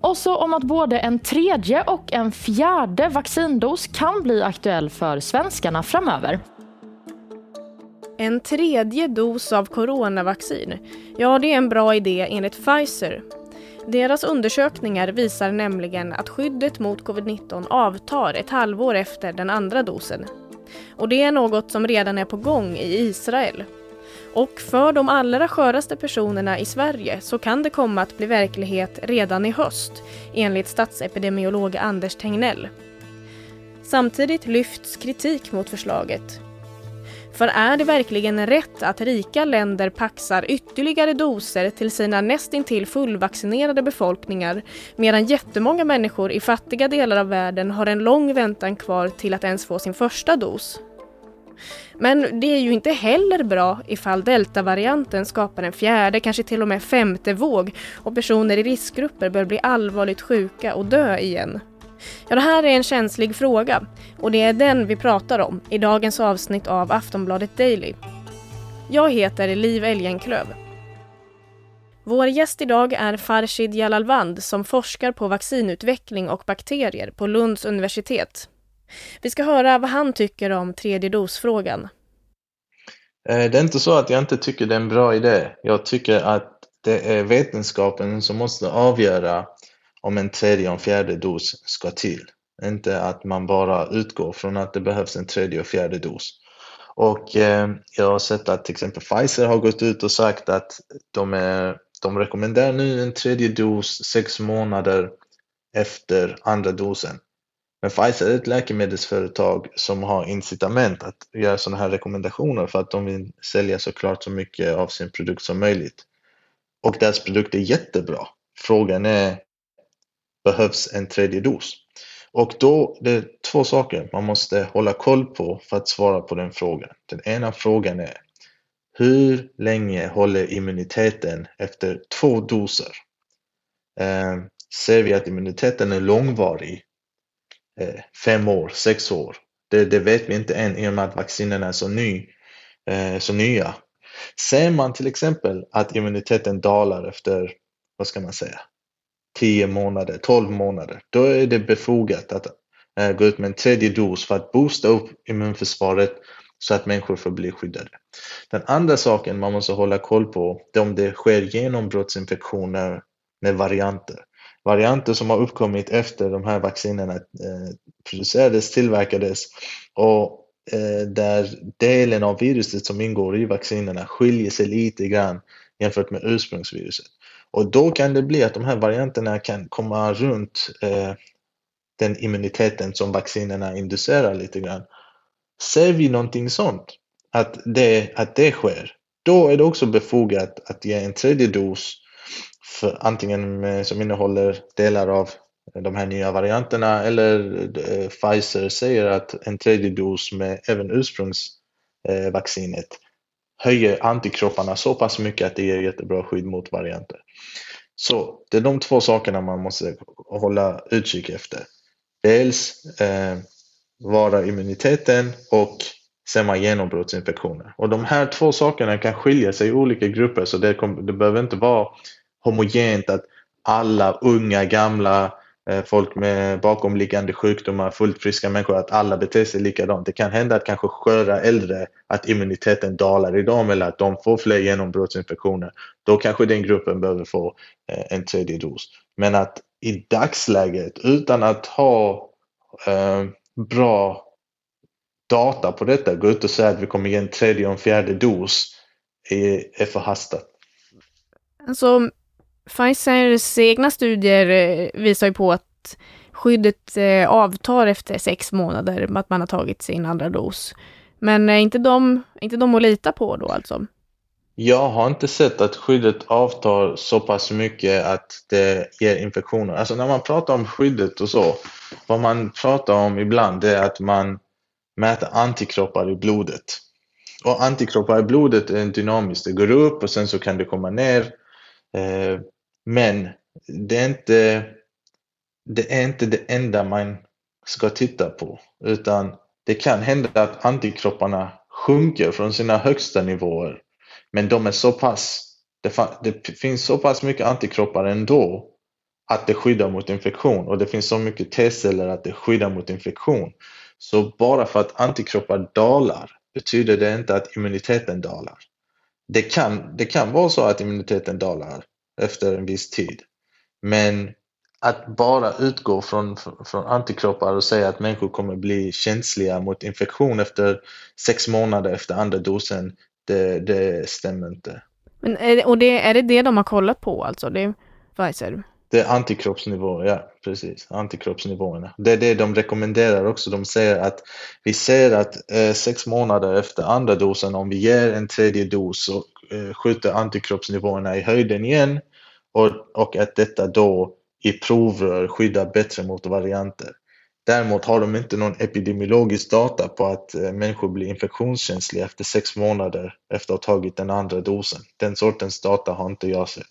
Och så om att både en tredje och en fjärde vaccindos kan bli aktuell för svenskarna framöver. En tredje dos av coronavaccin. Ja, det är en bra idé enligt Pfizer. Deras undersökningar visar nämligen att skyddet mot covid-19 avtar ett halvår efter den andra dosen. Och det är något som redan är på gång i Israel. Och för de allra sköraste personerna i Sverige så kan det komma att bli verklighet redan i höst, enligt statsepidemiolog Anders Tegnell. Samtidigt lyfts kritik mot förslaget. För är det verkligen rätt att rika länder paxar ytterligare doser till sina nästintill fullvaccinerade befolkningar medan jättemånga människor i fattiga delar av världen har en lång väntan kvar till att ens få sin första dos? Men det är ju inte heller bra ifall deltavarianten skapar en fjärde, kanske till och med femte våg och personer i riskgrupper bör bli allvarligt sjuka och dö igen. Ja, det här är en känslig fråga och det är den vi pratar om i dagens avsnitt av Aftonbladet Daily. Jag heter Liv Elgenklöv. Vår gäst idag är Farshid Jalalvand som forskar på vaccinutveckling och bakterier på Lunds universitet. Vi ska höra vad han tycker om tredje dosfrågan. Eh, det är inte så att jag inte tycker det är en bra idé. Jag tycker att det är vetenskapen som måste avgöra om en tredje och en fjärde dos ska till. Inte att man bara utgår från att det behövs en tredje och fjärde dos. Och eh, jag har sett att till exempel Pfizer har gått ut och sagt att de, är, de rekommenderar nu en tredje dos sex månader efter andra dosen. Men Pfizer är ett läkemedelsföretag som har incitament att göra sådana här rekommendationer för att de vill sälja såklart så mycket av sin produkt som möjligt. Och deras produkt är jättebra. Frågan är, behövs en tredje dos? Och då, det är två saker man måste hålla koll på för att svara på den frågan. Den ena frågan är, hur länge håller immuniteten efter två doser? Eh, ser vi att immuniteten är långvarig Eh, fem år, sex år. Det, det, vet vi inte än i och med att vaccinerna är så, ny, eh, så nya. Ser man till exempel att immuniteten dalar efter, vad ska man säga, 10 månader, 12 månader, då är det befogat att eh, gå ut med en tredje dos för att boosta upp immunförsvaret så att människor får bli skyddade. Den andra saken man måste hålla koll på är om det sker genombrottsinfektioner med varianter varianter som har uppkommit efter de här vaccinerna eh, producerades, tillverkades och eh, där delen av viruset som ingår i vaccinerna skiljer sig lite grann jämfört med ursprungsviruset. Och då kan det bli att de här varianterna kan komma runt eh, den immuniteten som vaccinerna inducerar lite grann. Ser vi någonting sånt, att det, att det sker, då är det också befogat att ge en tredje dos för, antingen med, som innehåller delar av eh, de här nya varianterna eller eh, Pfizer säger att en tredje dos med även ursprungsvaccinet eh, höjer antikropparna så pass mycket att det ger jättebra skydd mot varianter. Så det är de två sakerna man måste hålla utkik efter. Dels eh, vara immuniteten och ser genombrottsinfektioner. Och de här två sakerna kan skilja sig i olika grupper så det, kom, det behöver inte vara homogent att alla unga, gamla, eh, folk med bakomliggande sjukdomar, fullt friska människor, att alla beter sig likadant. Det kan hända att kanske sköra äldre, att immuniteten dalar i dem eller att de får fler genombrottsinfektioner. Då kanske den gruppen behöver få eh, en tredje dos. Men att i dagsläget, utan att ha eh, bra data på detta, gå ut och säga att vi kommer ge en tredje och en fjärde dos är, är förhastat. Alltså, Pfizers egna studier eh, visar ju på att skyddet eh, avtar efter sex månader att man har tagit sin andra dos. Men är inte de, inte de att lita på då alltså? Jag har inte sett att skyddet avtar så pass mycket att det ger infektioner. Alltså när man pratar om skyddet och så, vad man pratar om ibland är att man mäta antikroppar i blodet. Och antikroppar i blodet är dynamiskt, det går upp och sen så kan det komma ner. Eh, men det är inte det, är inte det enda man ska titta på, utan det kan hända att antikropparna sjunker från sina högsta nivåer. Men de är så pass, det finns så pass mycket antikroppar ändå att det skyddar mot infektion och det finns så mycket T-celler att det skyddar mot infektion. Så bara för att antikroppar dalar betyder det inte att immuniteten dalar. Det kan, det kan vara så att immuniteten dalar efter en viss tid. Men att bara utgå från, från antikroppar och säga att människor kommer bli känsliga mot infektion efter sex månader efter andra dosen, det, det stämmer inte. Men är det, och det, är det det de har kollat på alltså? Det är Pfizer? Det är antikroppsnivå, ja precis. Antikroppsnivåerna. Det är det de rekommenderar också. De säger att vi ser att eh, sex månader efter andra dosen, om vi ger en tredje dos så eh, skjuter antikroppsnivåerna i höjden igen och, och att detta då i provrör skyddar bättre mot varianter. Däremot har de inte någon epidemiologisk data på att eh, människor blir infektionskänsliga efter sex månader efter att ha tagit den andra dosen. Den sortens data har inte jag sett.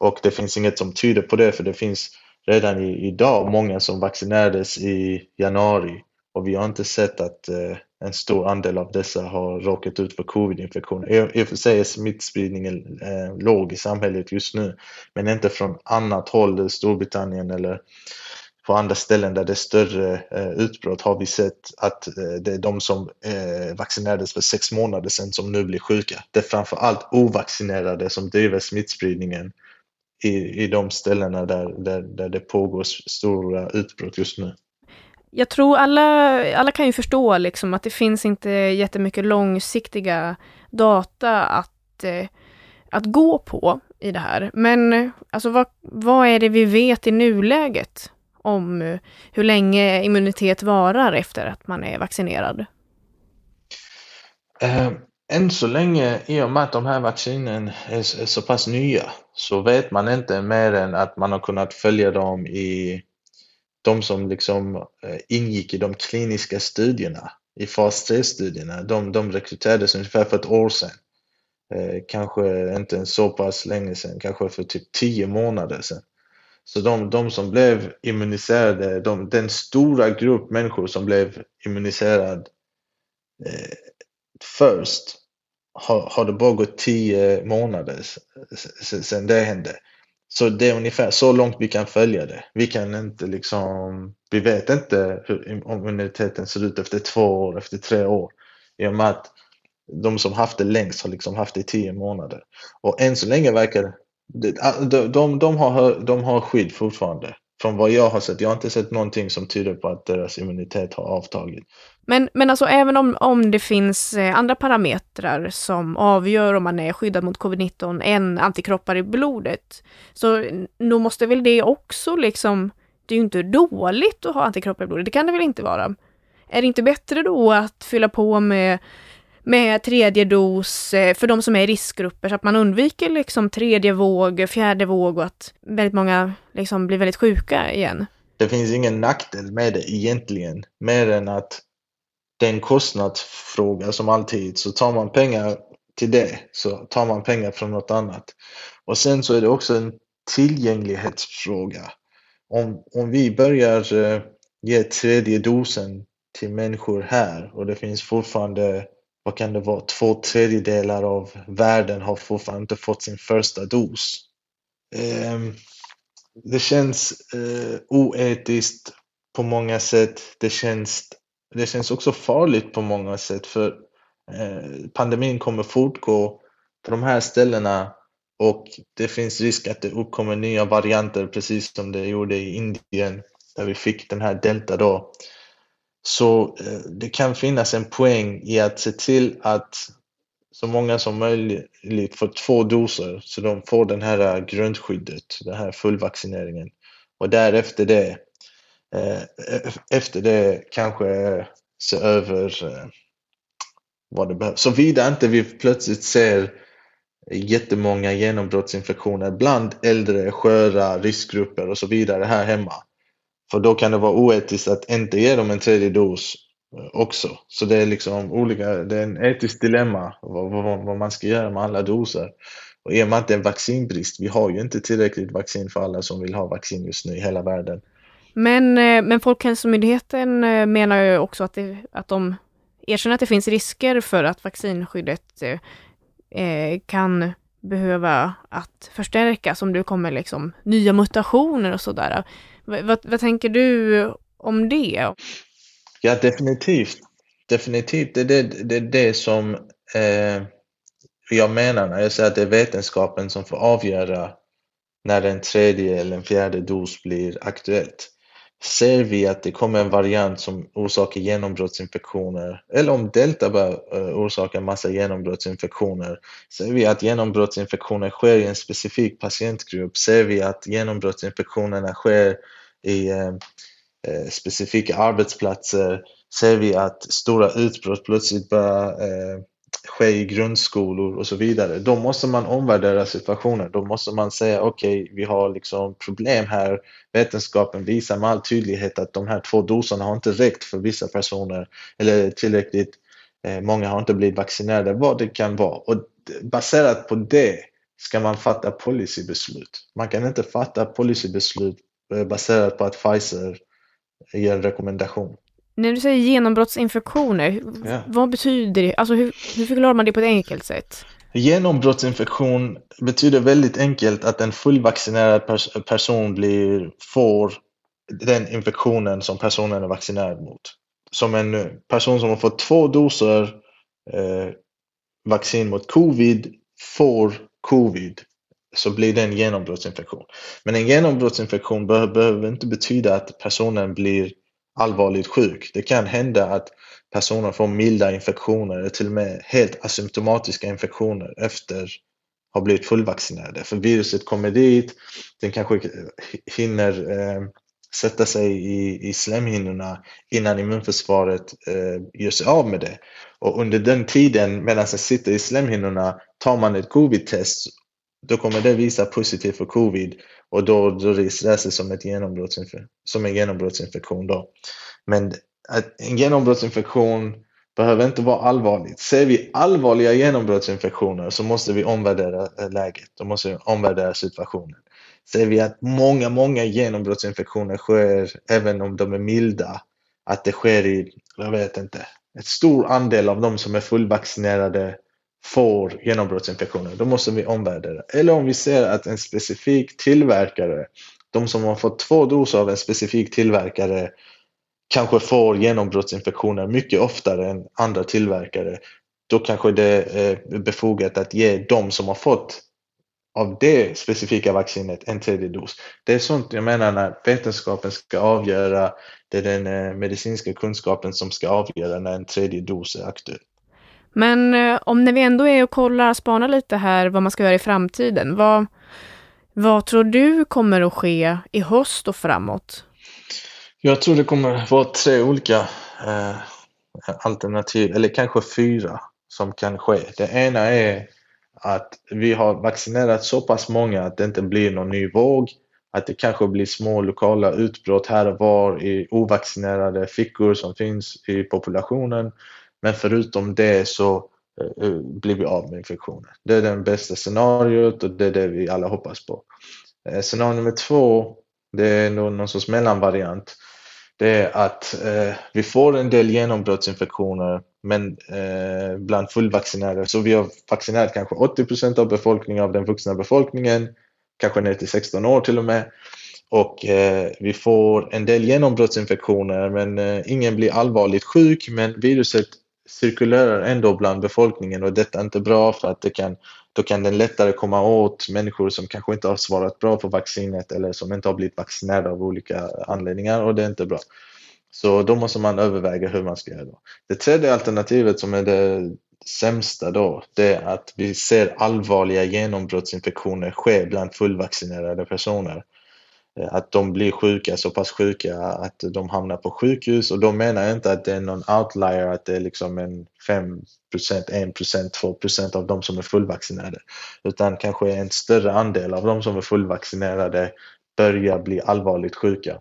Och det finns inget som tyder på det för det finns redan i, idag många som vaccinerades i januari och vi har inte sett att eh, en stor andel av dessa har råkat ut för covid-infektion. I och för sig är smittspridningen eh, låg i samhället just nu, men inte från annat håll, Storbritannien eller på andra ställen där det är större eh, utbrott har vi sett att eh, det är de som eh, vaccinerades för sex månader sedan som nu blir sjuka. Det är framför allt ovaccinerade som driver smittspridningen i, i de ställena där, där, där det pågår stora utbrott just nu. Jag tror alla, alla kan ju förstå liksom att det finns inte jättemycket långsiktiga data att, eh, att gå på i det här. Men alltså vad, vad är det vi vet i nuläget om eh, hur länge immunitet varar efter att man är vaccinerad? Än så länge, i och med att de här vaccinen är, är så pass nya, så vet man inte mer än att man har kunnat följa dem i de som liksom eh, ingick i de kliniska studierna, i fas 3-studierna, de, de rekryterades ungefär för ett år sedan. Eh, kanske inte så pass länge sedan, kanske för typ 10 månader sedan. Så de, de som blev immuniserade, de, den stora grupp människor som blev immuniserad eh, först har, har det bara gått 10 månader sedan det hände. Så det är ungefär så långt vi kan följa det. Vi kan inte liksom, vi vet inte hur immuniteten ser ut efter två år, efter tre år. I och med att de som haft det längst har liksom haft det i tio månader. Och än så länge verkar de, de, de, har, de har skydd fortfarande. Från vad jag har sett. Jag har inte sett någonting som tyder på att deras immunitet har avtagit. Men, men alltså även om, om det finns eh, andra parametrar som avgör om man är skyddad mot covid-19 än antikroppar i blodet, så nog måste väl det också liksom, det är ju inte dåligt att ha antikroppar i blodet, det kan det väl inte vara? Är det inte bättre då att fylla på med, med tredje dos eh, för de som är i riskgrupper så att man undviker liksom tredje våg, fjärde våg och att väldigt många liksom blir väldigt sjuka igen? Det finns ingen nackdel med det egentligen, mer än att det är en kostnadsfråga som alltid. Så tar man pengar till det så tar man pengar från något annat. Och sen så är det också en tillgänglighetsfråga. Om, om vi börjar eh, ge tredje dosen till människor här och det finns fortfarande, vad kan det vara, två tredjedelar av världen har fortfarande inte fått sin första dos. Ehm, det känns eh, oetiskt på många sätt. Det känns det känns också farligt på många sätt för eh, pandemin kommer fortgå på de här ställena och det finns risk att det uppkommer nya varianter precis som det gjorde i Indien där vi fick den här delta då. Så eh, det kan finnas en poäng i att se till att så många som möjligt får två doser så de får den här grundskyddet, den här fullvaccineringen. Och därefter det Eh, efter det kanske se över eh, vad det behövs. Såvida inte vi plötsligt ser jättemånga genombrottsinfektioner bland äldre, sköra, riskgrupper och så vidare här hemma. För då kan det vara oetiskt att inte ge dem en tredje dos eh, också. Så det är liksom olika, det är en etiskt dilemma vad, vad, vad man ska göra med alla doser. Och i och med att det är vaccinbrist, vi har ju inte tillräckligt vaccin för alla som vill ha vaccin just nu i hela världen. Men, eh, men Folkhälsomyndigheten eh, menar ju också att, det, att de erkänner att det finns risker för att vaccinskyddet eh, eh kan behöva att förstärkas om det kommer liksom nya mutationer och sådär. Vad, vad, vad tänker du om det? Ja, definitivt. Definitivt. Det är det, det, det som eh, jag menar när jag säger att det är vetenskapen som får avgöra när en tredje eller en fjärde dos blir aktuellt. Ser vi att det kommer en variant som orsakar genombrottsinfektioner eller om delta bara eh, orsaka orsakar massa genombrottsinfektioner. Ser vi att genombrottsinfektioner sker i en specifik patientgrupp. Ser vi att genombrottsinfektionerna sker i eh, eh specifika arbetsplatser. Ser vi att stora utbrott plötsligt börjar eh, ske i grundskolor och så vidare, då måste man omvärdera situationen. Då måste man säga okej, okay, vi har liksom problem här. Vetenskapen visar med all tydlighet att de här två doserna har inte räckt för vissa personer eller tillräckligt eh, många har inte blivit vaccinerade, vad det kan vara. Och baserat på det ska man fatta policybeslut. Man kan inte fatta policybeslut eh, baserat på att Pfizer ger en rekommendation. När du säger genombrottsinfektioner, ja. vad betyder det? Alltså hur, hur förklarar man det på ett enkelt sätt? Genombrottsinfektion betyder väldigt enkelt att en fullvaccinerad pers person blir, får den infektionen som personen är vaccinerad mot. Som en person som har fått två doser eh, vaccin mot covid får covid så blir det en genombrottsinfektion. Men en genombrottsinfektion behöver inte betyda att personen blir allvarligt sjuk. Det kan hända att personer får milda infektioner eller till och med helt asymptomatiska infektioner efter att ha blivit fullvaccinerade. För viruset kommer dit, den kanske hinner eh, sätta sig i, i slemhinnorna innan immunförsvaret eh, gör sig av med det. Och under den tiden, medan den sitter i slemhinnorna, tar man ett covid-test då kommer det visa positivt för covid och då, då registreras det som, ett som en genombrottsinfektion. Då. Men en genombrottsinfektion behöver inte vara allvarligt. Ser vi allvarliga genombrottsinfektioner så måste vi omvärdera eh, läget. Då måste vi omvärdera situationen. Ser vi att många, många genombrottsinfektioner sker, även om de är milda, att det sker i, jag vet inte, ett stor andel av de som är fullvaccinerade får genombrottsinfektioner, då måste vi omvärdera. Eller om vi ser att en specifik tillverkare, de som har fått två doser av en specifik tillverkare, kanske får genombrottsinfektioner mycket oftare än andra tillverkare, då kanske det eh, är befogat att ge de som har fått av det specifika vaccinet en tredje dos. Det är sånt jag menar när vetenskapen ska avgöra, det är den eh, medicinska kunskapen som ska avgöra när en tredje dos är aktuell. Men eh, om när vi ändå är och kollar, spanar lite här vad man ska göra i framtiden. Vad, vad tror du kommer att ske i höst och framåt? Jag tror det kommer att vara tre olika eh, alternativ, eller kanske fyra, som kan ske. Det ena är att vi har vaccinerat så pass många att det inte blir någon ny våg. Att det kanske blir små lokala utbrott här och var i ovaccinerade fickor som finns i populationen. Men förutom det så eh, eh, blir vi av med infektionen. Det är det bästa scenariot och det är det vi alla hoppas på. Eh, scenario nummer två, det är någon sorts mellanvariant. Det är att eh, vi får en del genombrottsinfektioner men eh, bland fullvaccinerade. Så vi har vaccinerat kanske 80 procent av befolkningen, av den vuxna befolkningen, kanske ner till 16 år till och med. Och eh, vi får en del genombrottsinfektioner men ingen blir allvarligt sjuk men viruset cirkulerar ändå bland befolkningen och detta är inte bra för att det kan, då kan den lättare komma åt människor som kanske inte har svarat bra på vaccinet eller som inte har blivit vaccinerade av olika anledningar och det är inte bra. Så då måste man överväga hur man ska göra. Då. Det tredje alternativet som är det sämsta då, det är att vi ser allvarliga genombrottsinfektioner ske bland fullvaccinerade personer. Eh, att de blir sjuka, så pass sjuka att de hamnar på sjukhus och då menar jag inte att det är någon outlier, att det är liksom en 5% 1% 2% av de som är fullvaccinerade. Utan kanske en större andel av de som är fullvaccinerade börjar bli allvarligt sjuka.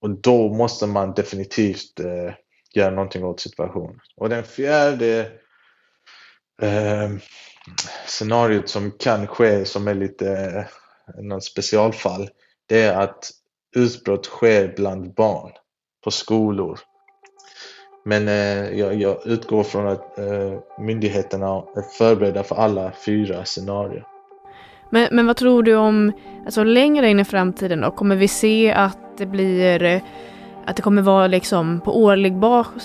Och då måste man definitivt eh, göra någonting åt situationen. Och den fjärde eh, scenariot som kan ske som är lite eh, någon specialfall det är att utbrott sker bland barn på skolor. Men eh, jag, jag, utgår från att eh, myndigheterna är förberedda för alla fyra scenarier. Men, men vad tror du om, alltså längre in i framtiden då, kommer vi se att det blir eh, att det kommer vara liksom på årlig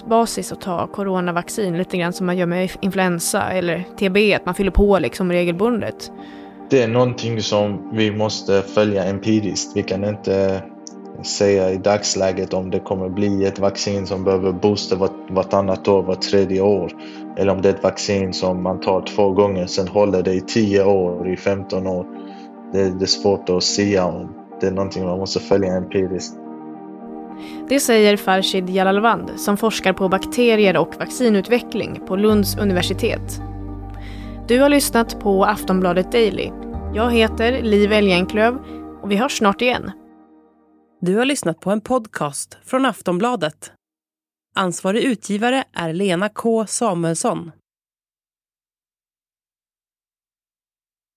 basis att ta coronavaccin, lite grann som man gör med influensa eller TB, att man fyller på liksom regelbundet. Det är någonting som vi måste följa empiriskt. Vi kan inte säga i dagsläget om det kommer bli ett vaccin som behöver boosta vart, vartannat år, vart tredje år. Eller om det är ett vaccin som man tar två gånger, sen håller det i 10 år, i 15 år. Det, det är svårt att säga om. Det är någonting man måste följa empiriskt. Det säger Farshid Jalalvand som forskar på bakterier och vaccinutveckling på Lunds universitet. Du har lyssnat på Aftonbladet Daily. Jag heter Liv Elgenklöv och vi hörs snart igen. Du har lyssnat på en podcast från Aftonbladet. Ansvarig utgivare är Lena K Samuelsson.